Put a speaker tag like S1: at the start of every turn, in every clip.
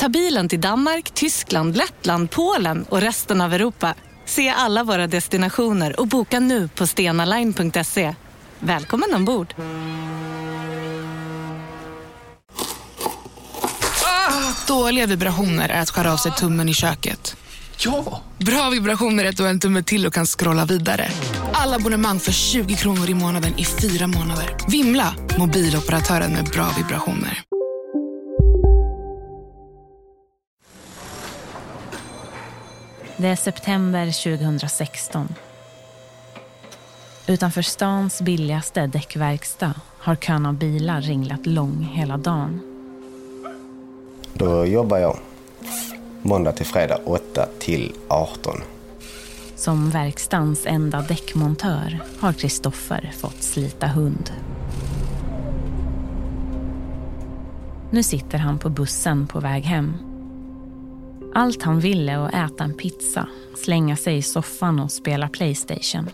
S1: Ta bilen till Danmark, Tyskland, Lettland, Polen och resten av Europa. Se alla våra destinationer och boka nu på stenaline.se. Välkommen ombord!
S2: Dåliga vibrationer är att skära av sig tummen i köket.
S3: Ja!
S2: Bra vibrationer är att du har en tumme till och kan scrolla vidare. Alla abonnemang för 20 kronor i månaden i fyra månader. Vimla! Mobiloperatören med bra vibrationer.
S4: Det är september 2016. Utanför stans billigaste däckverkstad har kön av bilar ringlat lång hela dagen.
S5: Då jobbar jag måndag till fredag 8 till 18.
S4: Som verkstans enda däckmontör har Kristoffer fått slita hund. Nu sitter han på bussen på väg hem. Allt han ville var att äta en pizza, slänga sig i soffan och spela Playstation.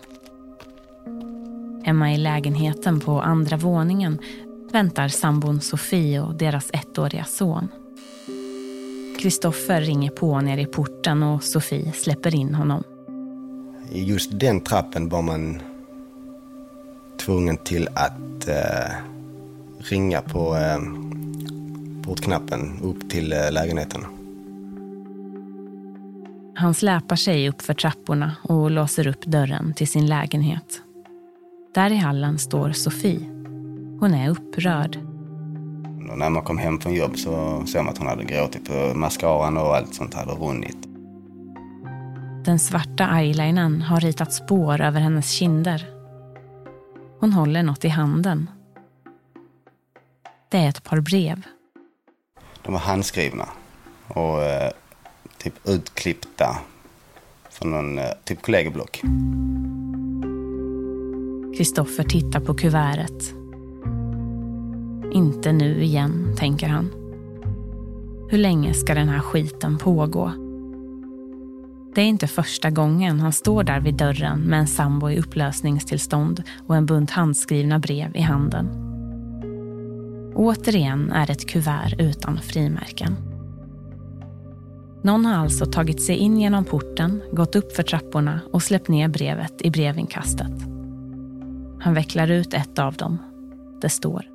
S4: Hemma i lägenheten på andra våningen väntar sambon Sofie och deras ettåriga son. Kristoffer ringer på nere i porten och Sofie släpper in honom.
S5: I just den trappen var man tvungen till att eh, ringa på eh, portknappen upp till eh, lägenheten.
S4: Han släpar sig upp för trapporna och låser upp dörren till sin lägenhet. Där i hallen står Sofie. Hon är upprörd.
S5: Och när man kom hem från jobb så såg man att hon hade gråtit på mascaran och allt sånt hade runnit.
S4: Den svarta eyelinern har ritat spår över hennes kinder. Hon håller något i handen. Det är ett par brev.
S5: De var handskrivna och eh, typ utklippta från någon eh, typ kollegieblock.
S4: Kristoffer tittar på kuvertet. Inte nu igen, tänker han. Hur länge ska den här skiten pågå? Det är inte första gången han står där vid dörren med en sambo i upplösningstillstånd och en bunt handskrivna brev i handen. Återigen är det ett kuvert utan frimärken. Någon har alltså tagit sig in genom porten, gått upp för trapporna och släppt ner brevet i brevinkastet. Han vecklar ut ett av dem. Det står.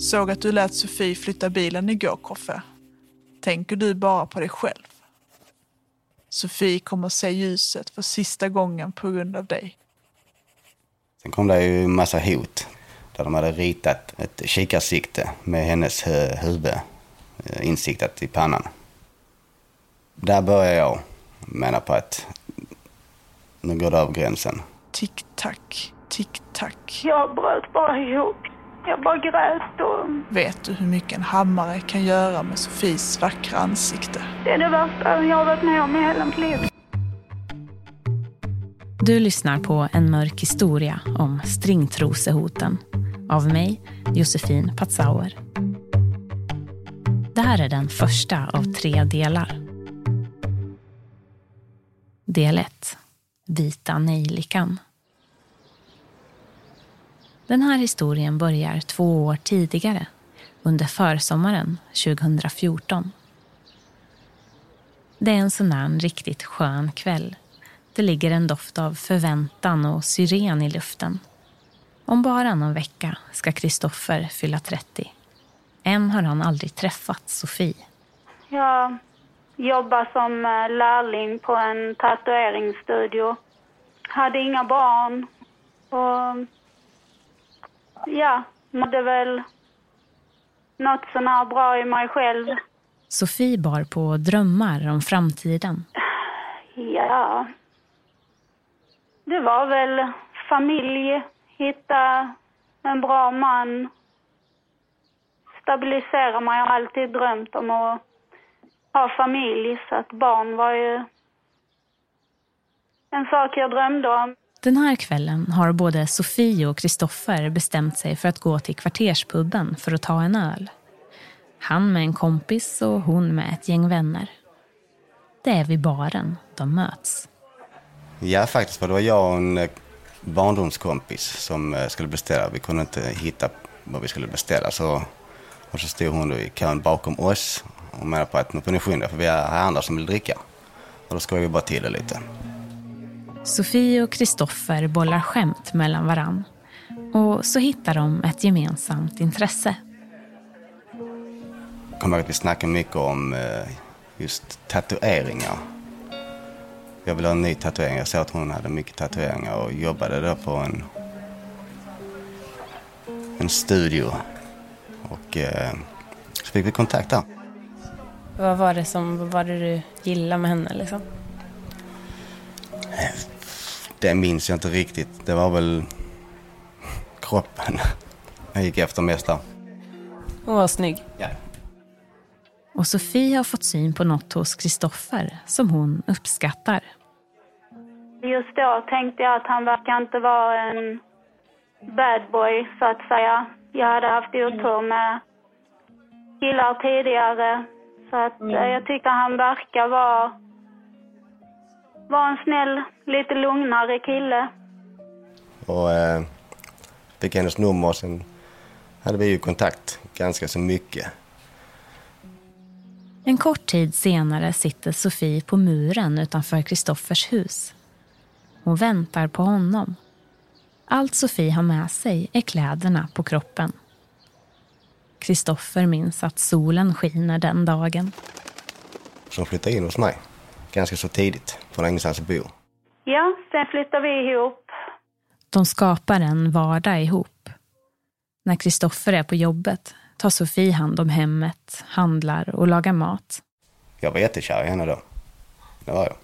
S6: Såg att du lät Sofie flytta bilen igår, Koffe. Tänker du bara på dig själv? Sofie kommer se ljuset för sista gången på grund av dig.
S5: Sen kom det ju en massa hot där de hade ritat ett kikarsikte med hennes hu- huvud insiktat i pannan. Där började jag mena på att nu går det över gränsen.
S6: Tick-tack, tick-tack.
S7: Jag bröt bara ihop. Jag bara grät och
S6: Vet du hur mycket en hammare kan göra med Sofies vackra ansikte?
S7: det är det värsta jag har varit med om i hela mitt liv.
S4: Du lyssnar på En mörk historia om stringtrosehoten av mig, Josefin Patzauer. Det här är den första av tre delar. Del 1. Vita nejlikan. Den här historien börjar två år tidigare, under försommaren 2014. Det är en sån här riktigt skön kväll. Det ligger en doft av förväntan och syren i luften. Om bara någon vecka ska Kristoffer fylla 30. Än har han aldrig träffat Sofie.
S7: Jag jobbar som eh, lärling på en tatueringsstudio. Hade inga barn. Och ja, mådde väl något sånär bra i mig själv.
S4: Sofie bar på drömmar om framtiden.
S7: Ja. Det var väl familj, hitta en bra man. Stabilisera mig, jag har alltid drömt om att ha familj så att barn var ju en sak jag drömde om.
S4: Den här kvällen har både Sofie och Kristoffer bestämt sig för att gå till kvarterspuben för att ta en öl. Han med en kompis och hon med ett gäng vänner. Det är vid baren de möts.
S5: Ja, faktiskt. För det var jag och en eh, barndomskompis som eh, skulle beställa. Vi kunde inte hitta vad vi skulle beställa. Så, och så stod hon i kön bakom oss och menade på att nu får ni skynda för vi är andra som vill dricka. Och då skojade vi bara till det lite.
S4: Sofie och Kristoffer bollar skämt mellan varann. Och så hittar de ett gemensamt intresse.
S5: Jag kommer ihåg att vi snackade mycket om eh, just tatueringar. Jag ville ha en ny tatuering. Jag såg att hon hade mycket tatueringar och jobbade då på en, en studio. Och eh, så fick vi kontakt där.
S4: Vad var det som vad var det du gillade med henne liksom?
S5: Det minns jag inte riktigt. Det var väl kroppen jag gick efter mest där.
S4: Hon var snygg.
S5: Ja.
S4: Och Sofie har fått syn på något hos Kristoffer som hon uppskattar.
S7: Just då tänkte jag att han verkar inte vara en bad boy, så att säga. Jag hade haft otur med killar tidigare. Så att eh, jag tycker han verkar vara, vara en snäll, lite lugnare kille.
S5: Och eh, fick hennes nummer och sen hade vi ju kontakt ganska så mycket.
S4: En kort tid senare sitter Sofie på muren utanför Kristoffers hus. Hon väntar på honom. Allt Sofie har med sig är kläderna på kroppen. Kristoffer minns att solen skiner den dagen.
S5: Som flyttade in hos mig ganska så tidigt, har ingenstans att bo.
S7: Ja, sen flyttade vi ihop.
S4: De skapar en vardag ihop. När Kristoffer är på jobbet tar Sofie hand om hemmet, handlar och lagar mat.
S5: Jag var jättekär i henne då. Det var jag.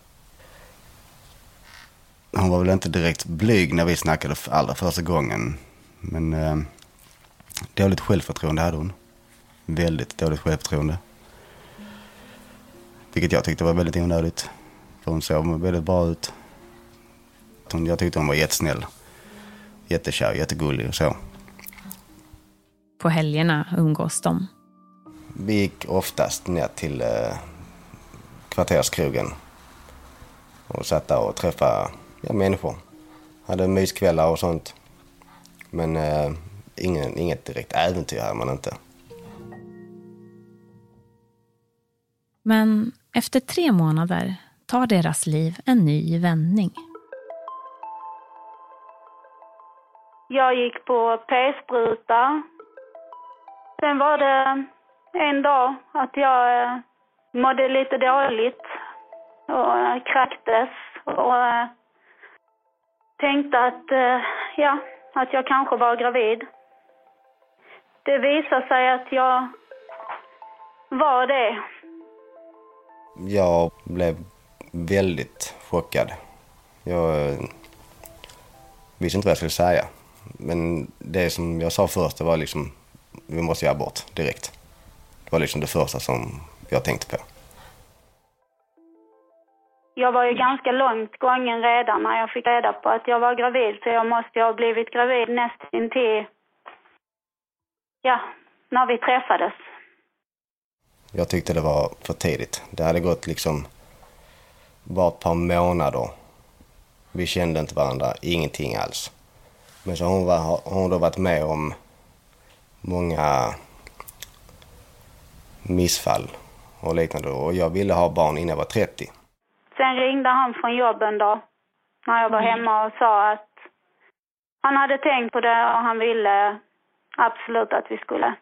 S5: Hon var väl inte direkt blyg när vi snackade för allra första gången. Men eh, dåligt självförtroende hade hon. Väldigt dåligt självförtroende. Vilket jag tyckte var väldigt onödigt. För hon såg väldigt bra ut. Hon, jag tyckte hon var jättesnäll. Jättekär, jättegullig och så.
S4: På helgerna umgås de.
S5: Vi gick oftast ner till eh, kvarterskrogen. Och satt där och träffade ja, människor. Hade myskvällar och sånt. Men eh, ingen, inget direkt äventyr hade man inte.
S4: Men efter tre månader tar deras liv en ny vändning.
S7: Jag gick på p-spruta. Sen var det en dag att jag eh, mådde lite dåligt och eh, kräktes och eh, tänkte att, eh, ja, att jag kanske var gravid. Det visade sig att jag var det.
S5: Jag blev väldigt chockad. Jag eh, visste inte vad jag skulle säga. Men det som jag sa först, det var liksom, vi måste göra abort direkt. Det var liksom det första som jag tänkte på.
S7: Jag var ju ganska långt gången redan när jag fick reda på att jag var gravid, så jag måste ju ha blivit gravid nästintill, ja, när vi träffades.
S5: Jag tyckte det var för tidigt. Det hade gått liksom bara ett par månader. Vi kände inte varandra, ingenting alls. Men så har hon, var, har hon då varit med om många missfall och liknande. Och jag ville ha barn innan jag var 30.
S7: Sen ringde han från jobben då, när jag var hemma och sa att han hade tänkt på det och han ville absolut att vi skulle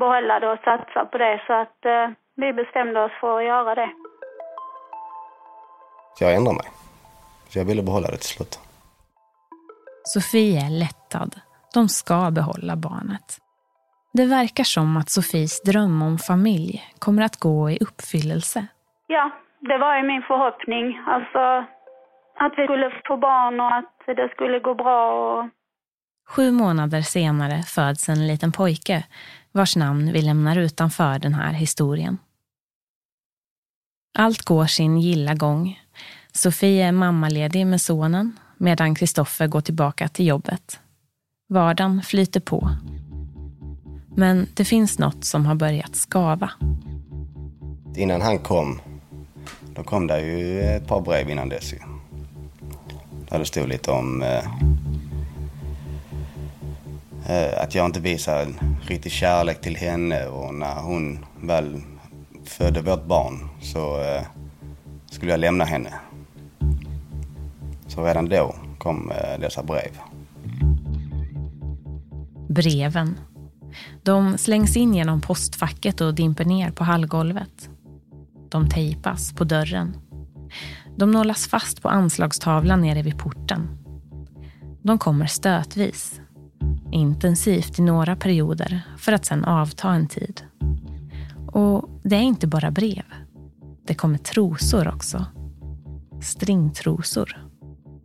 S7: behålla det och satsa på det. Så att eh, vi bestämde oss för att göra det.
S5: Jag ändrade mig. Jag ville behålla det till slut.
S4: Sofie är lättad. De ska behålla barnet. Det verkar som att Sofies dröm om familj kommer att gå i uppfyllelse.
S7: Ja, det var ju min förhoppning. Alltså att vi skulle få barn och att det skulle gå bra. Och...
S4: Sju månader senare föds en liten pojke vars namn vi lämnar utanför den här historien. Allt går sin gilla gång. Sofie är mammaledig med sonen medan Kristoffer går tillbaka till jobbet. Vardagen flyter på. Men det finns något som har börjat skava.
S5: Innan han kom, då kom det ju ett par brev innan dess. ju. Där det stod lite om eh, eh att jag inte visade riktig kärlek till henne och när hon väl födde vårt barn så eh, skulle jag lämna henne. Så redan då kom eh, dessa brev.
S4: Breven. De slängs in genom postfacket och dimper ner på hallgolvet. De tejpas på dörren. De nålas fast på anslagstavlan nere vid porten. De kommer stötvis. Intensivt i några perioder för att sen avta en tid. Och det är inte bara brev. Det kommer trosor också. Stringtrosor.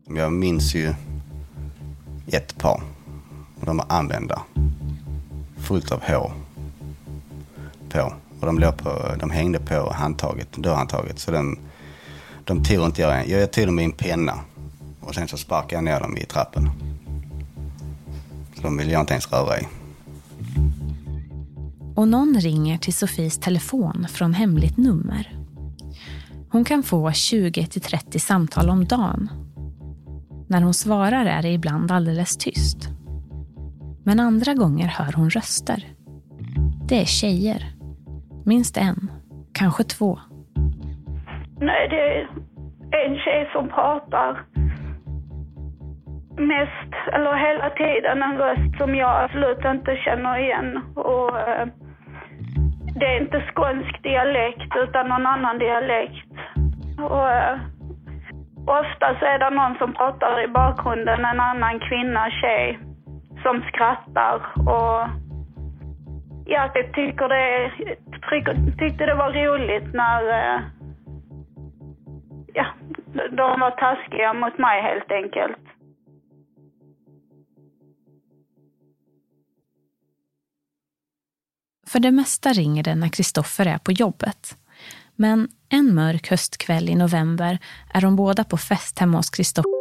S5: Jag minns ju ett par. De var använda. Fullt av hår på. Och de, låg på, de hängde på handtaget, dörrhandtaget. Så den, de tog inte jag. Jag tog dem i en penna. Och sen så sparkade jag ner dem i trappen. Så de ville jag inte ens röra i.
S4: Och någon ringer till Sofies telefon från hemligt nummer. Hon kan få 20-30 samtal om dagen. När hon svarar är det ibland alldeles tyst. Men andra gånger hör hon röster. Det är tjejer. Minst en, kanske två.
S7: Nej, det är en tjej som pratar mest, eller hela tiden, en röst som jag absolut inte känner igen. Och eh, det är inte skånsk dialekt utan någon annan dialekt. Och eh, ofta så är det någon som pratar i bakgrunden, en annan kvinna, tjej, som skrattar och ja, jag tycker det, är tyckte det var roligt när eh, ja, de var taskiga mot mig helt enkelt.
S4: För det mesta ringer det när Kristoffer är på jobbet. Men en mörk höstkväll i november är de båda på fest hemma hos Kristoffer.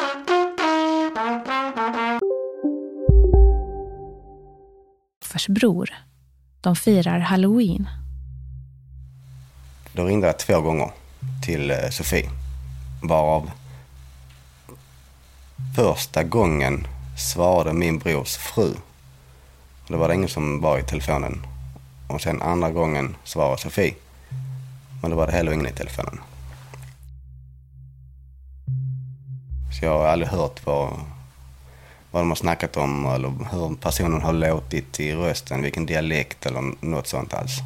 S4: Kristoffers bror. De firar halloween.
S5: Då ringde jag två gånger till eh, Sofie. Varav första gången svarade min brors fru. Det var det ingen som var i telefonen. Och sen andra gången svarade Sofie. Men då var det heller ingen i telefonen. Så jag har aldrig hört vad, vad de har snackat om eller hur personen har låtit i rösten, vilken dialekt eller något sånt alls.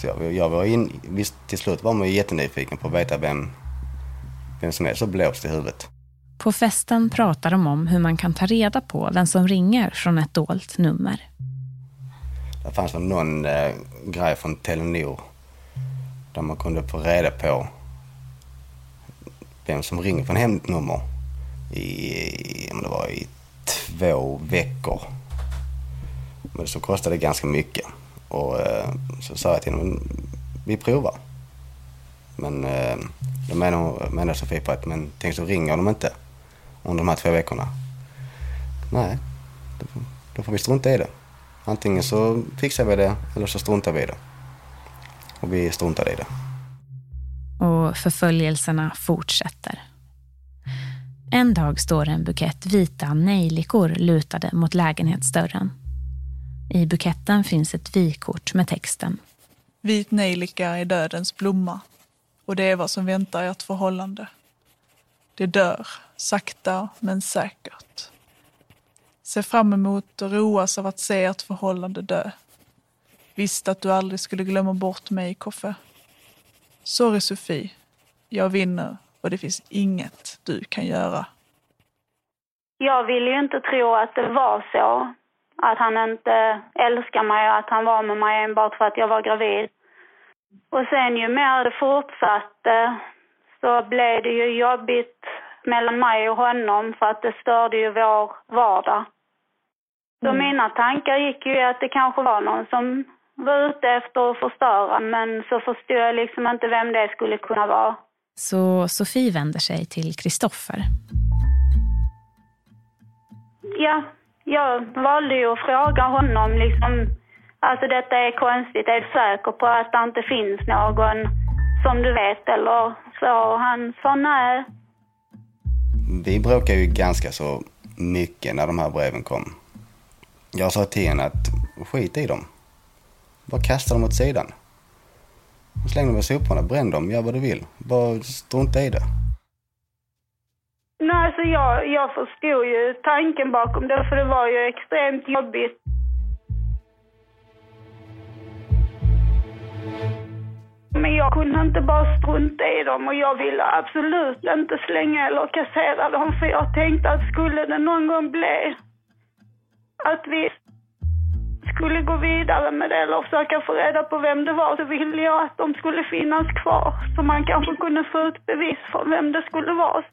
S5: Så jag, jag var in, visst, till slut var man ju jättenyfiken på att veta vem, vem som är så blåst i huvudet.
S4: På festen pratar de om hur man kan ta reda på vem som ringer från ett dolt nummer.
S5: Det fanns väl någon eh, grej från Telenor där man kunde få reda på vem som ringer från hemligt nummer i, om det var i två veckor. Men så kostade det ganska mycket. Och eh, så sa jag till honom, vi provar. Men eh, då menar, menar Sofie på att, men tänk så ringer de inte under de här två veckorna. Nej, då, då får vi strunta i det. Antingen så fixar vi det eller så struntar vi i det. Och vi struntade i det.
S4: Och förföljelserna fortsätter. En dag står en bukett vita nejlikor lutade mot lägenhetsdörren. I buketten finns ett vykort med texten.
S6: Vit nejlika är dödens blomma och det är vad som väntar ert förhållande. Det dör, sakta men säkert. Se fram emot och roas av att se ert förhållande dö. Visste att du aldrig skulle glömma bort mig, Koffe. Sorry Sofie, jag vinner och det finns inget du kan göra.
S7: Jag ville ju inte tro att det var så. Att han inte älskar mig och att han var med mig enbart för att jag var gravid. Och sen ju mer det fortsatte så blev det ju jobbigt mellan mig och honom för att det störde ju vår vardag. Så
S4: Mm.
S7: mina tankar gick ju att det kanske var någon som var ute efter att förstöra men så förstod jag liksom inte vem det skulle kunna vara.
S4: Så Sofie vänder sig till Kristoffer.
S7: Ja, jag valde ju att fråga honom liksom, alltså detta är konstigt, är du säker på att det inte finns någon som du vet eller så? Och han sa nej.
S5: Vi bråkar ju ganska så mycket när de här breven kom. Jag sa till henne att skit i dem. Bara kasta dem åt sidan. Släng dem i soporna, bränn dem, gör vad du vill. Bara strunta i det.
S7: Nej, alltså jag, jag förstod ju tanken bakom det för det var ju extremt jobbigt. Men jag kunde inte bara strunta i dem och jag ville absolut inte slänga eller kassera dem för jag tänkte att skulle det någon gång bli att vi skulle gå vidare med det eller försöka få reda på vem det var så ville jag att de skulle finnas kvar så man kanske kunde få ut bevis för vem det skulle vara.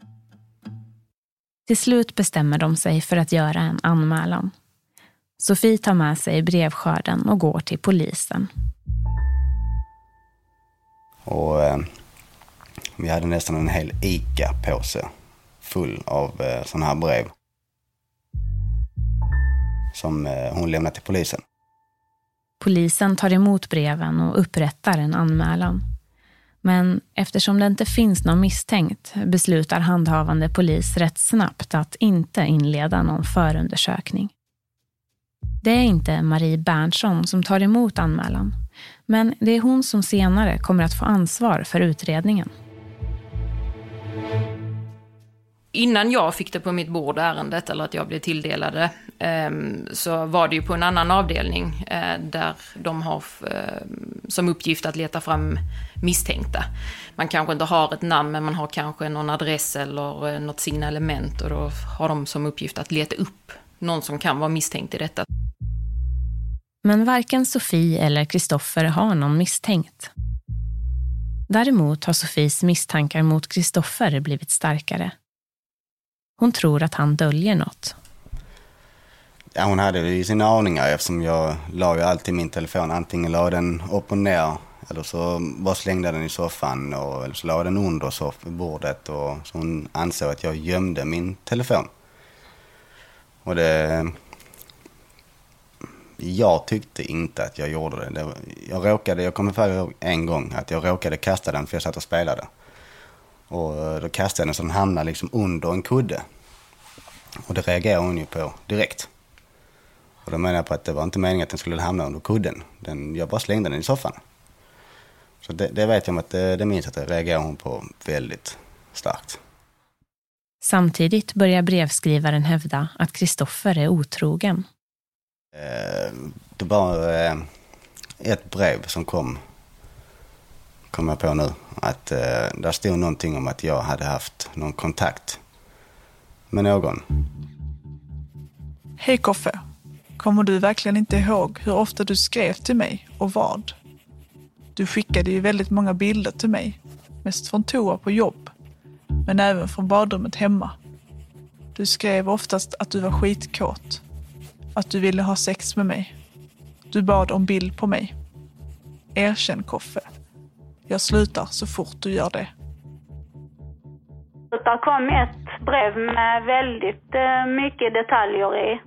S4: Till slut bestämmer de sig för att göra en anmälan. Sofie tar med sig brevskörden och går till polisen.
S5: Och eh, vi hade nästan en hel ICA-påse full av eh, sådana här brev. Som eh, hon lämnade till polisen.
S4: Polisen tar emot breven och upprättar en anmälan. Men eftersom det inte finns någon misstänkt beslutar handhavande polis rätt snabbt att inte inleda någon förundersökning. Det är inte Marie Berntsson som tar emot anmälan, men det är hon som senare kommer att få ansvar för utredningen.
S8: Innan jag fick det på mitt bord, ärendet, eller att jag blev tilldelade, ehm, så var det ju på en annan avdelning eh, där de har eh, som uppgift att leta fram misstänkta. Man kanske inte har ett namn, men man har kanske någon adress eller eh, något signalement och då har de som uppgift att leta upp någon som kan vara misstänkt i detta.
S4: Men varken Sofie eller Kristoffer har någon misstänkt. Däremot har Sofies misstankar mot Kristoffer blivit starkare. Hon tror att han döljer något.
S5: Ja, hon hade ju sina aningar eftersom jag la ju alltid min telefon. Antingen la den upp och ner eller så bara slängde jag den i soffan och, eller så la jag den under soffbordet. Och, så hon ansåg att jag gömde min telefon. Och det... Jag tyckte inte att jag gjorde det. det jag råkade, jag kommer ihåg en gång att jag råkade kasta den för jag satt och spelade. Och då kastade jag den så den hamnade liksom under en kudde. Och det reagerade hon ju på direkt. Och då menar jag på att det var inte meningen att den skulle hamna under kudden. Den, jag bara slängde den i soffan. Så det, det vet jag om att det, det minns att det reagerade hon på väldigt starkt.
S4: Samtidigt börjar brevskrivaren hävda att Kristoffer är otrogen.
S5: Eh, det var eh, ett brev som kom, kom jag på nu. Att eh, där stod någonting om att jag hade haft någon kontakt med någon.
S6: Hej Koffe. Kommer du verkligen inte ihåg hur ofta du skrev till mig och vad? Du skickade ju väldigt många bilder till mig. Mest från toa på jobb. Men även från badrummet hemma. Du skrev oftast att du var skitkåt. Att du ville ha sex med mig. Du bad om bild på mig. Erkänn Koffe. Jag slutar så fort du gör det.
S7: Det kom ett brev med väldigt eh, mycket detaljer i.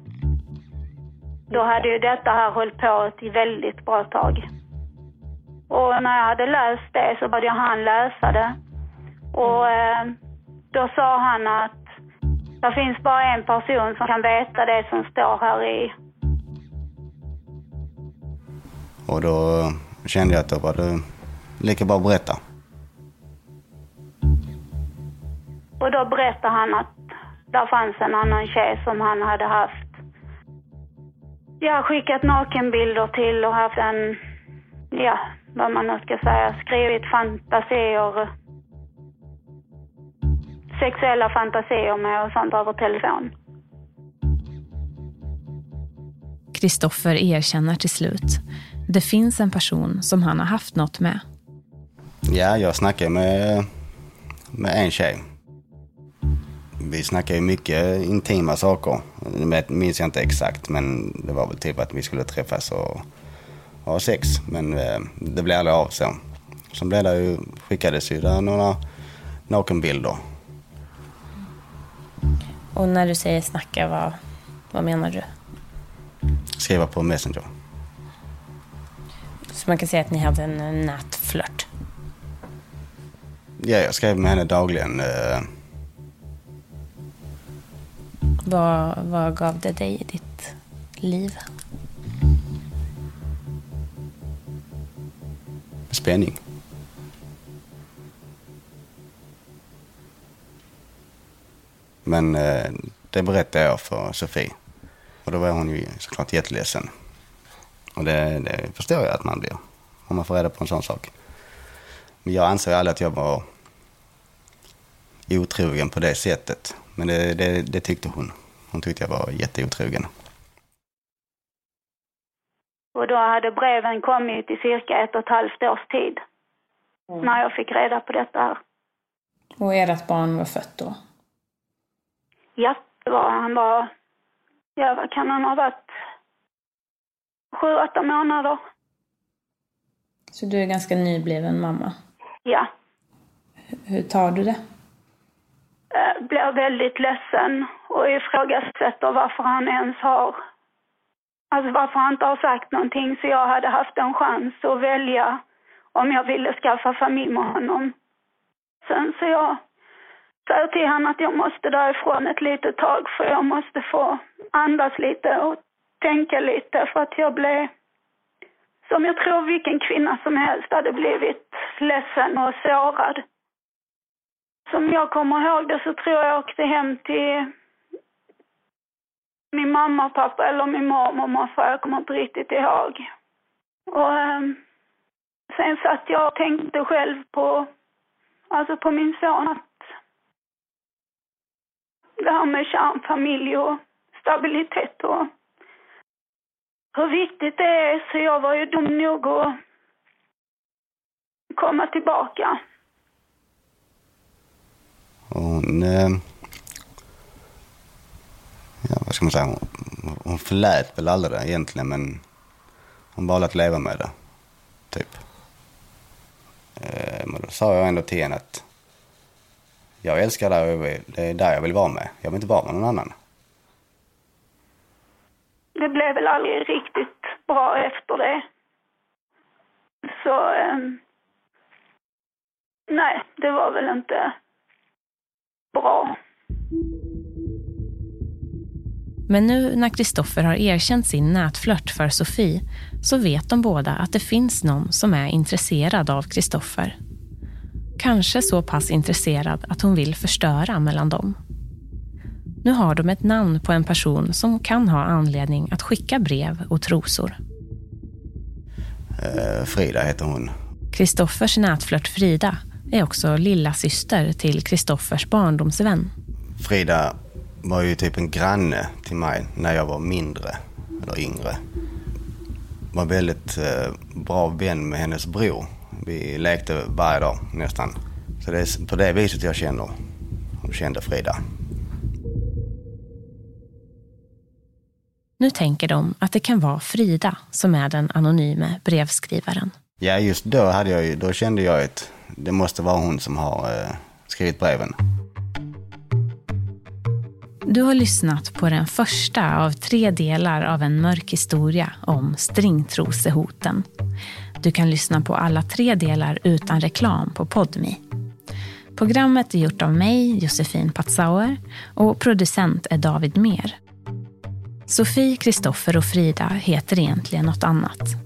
S7: Då hade ju detta här hållit på ett väldigt bra tag. Och när jag hade läst det så bad jag han läsa det. Och eh, då sa han att Det finns bara en person som kan veta det som står här i.
S5: Och då eh, kände jag att då var det lika bra att berätta.
S7: Och då berättade han att där fanns en annan tjej som han hade haft. Jag har skickat nakenbilder till och haft en, ja, vad man nu ska säga, skrivit fantasier. Sexuella fantasier med och sånt över telefon.
S4: Kristoffer erkänner till slut. Det finns en person som han har haft något med.
S5: Ja, jag snackade med, med en tjej. Vi snackade ju mycket intima saker. Det minns jag inte exakt, men det var väl typ att vi skulle träffas och ha sex. Men eh, det blev aldrig av så. Sen blev det ju, skickades ju där några nakenbilder.
S4: Och när du säger snacka, vad, vad menar du?
S5: Skriva på Messenger.
S4: Så man kan säga att ni hade en nätflört?
S5: Ja, jag skrev med henne dagligen.
S4: Vad, vad gav det dig i ditt liv?
S5: spänning. Men eh, det berättade jag för Sofie. Och då var hon ju såklart jätteledsen. Och det, det förstår jag att man blir, om man får reda på en sån sak. Men jag ansåg aldrig att jag var otrogen på det sättet. Men det, det, det tyckte hon. Hon tyckte jag var jätteotrogen.
S7: Och då hade breven kommit i cirka ett och ett halvt års tid. När jag fick reda på detta här.
S4: Och ert barn var fött då?
S7: Ja, det var han var, ja vad kan han ha varit? Sju, åtta månader.
S4: Så du är ganska nybliven mamma?
S7: Ja.
S4: Hur tar du det?
S7: Eh, blir väldigt ledsen och ifrågasätter varför han ens har, alltså varför han inte har sagt någonting så jag hade haft en chans att välja om jag ville skaffa familj med honom. Sen så jag säger till honom att jag måste därifrån ett litet tag för jag måste få andas lite och tänka lite för att jag blev, som jag tror vilken kvinna som helst hade blivit ledsen och sårad. Som jag kommer ihåg det så tror jag jag åkte hem till min mamma och pappa eller min mormor och morfar, jag kommer inte riktigt ihåg. Och ehm, sen satt jag och tänkte själv på, alltså på min son att det här med kärnfamilj och stabilitet och hur viktigt det är. Så jag var ju dum nog att komma tillbaka.
S5: Och hon, eh, ja vad ska man säga, hon, hon förlät väl aldrig det egentligen men hon valde att leva med det. Typ. Eh, men då sa jag ändå till henne att jag älskar det och jag vill- det är där jag vill vara med. Jag vill inte vara med någon annan.
S7: Det blev väl aldrig riktigt bra efter det. Så, Eh, nej, det var väl inte bra.
S4: Men nu när Kristoffer har erkänt sin nätflört för Sofie så vet de båda att det finns någon som är intresserad av Kristoffer. Kanske så pass intresserad att hon vill förstöra mellan dem. Nu har de ett namn på en person som kan ha anledning att skicka brev och trosor.
S5: Eh, Frida heter hon.
S4: Kristoffers nätflört Frida är också lilla syster till Kristoffers barndomsvän.
S5: Frida var ju typ en granne till mig när jag var mindre, eller yngre. Var väldigt eh, bra vän med hennes bror. Vi lekte varje dag nästan. Så det är på det viset jag känner, och kände Frida.
S4: Nu tänker de att det kan vara Frida som är den anonyme brevskrivaren.
S5: Ja, just då, hade jag ju, då kände jag att det måste vara hon som har eh, skrivit breven.
S4: Du har lyssnat på den första av tre delar av en mörk historia om stringtrosehoten. Du kan lyssna på alla tre delar utan reklam på Podmi. Programmet är gjort av mig, Josefin Patzauer och producent är David Mer. Sofie, Kristoffer och Frida heter egentligen något annat.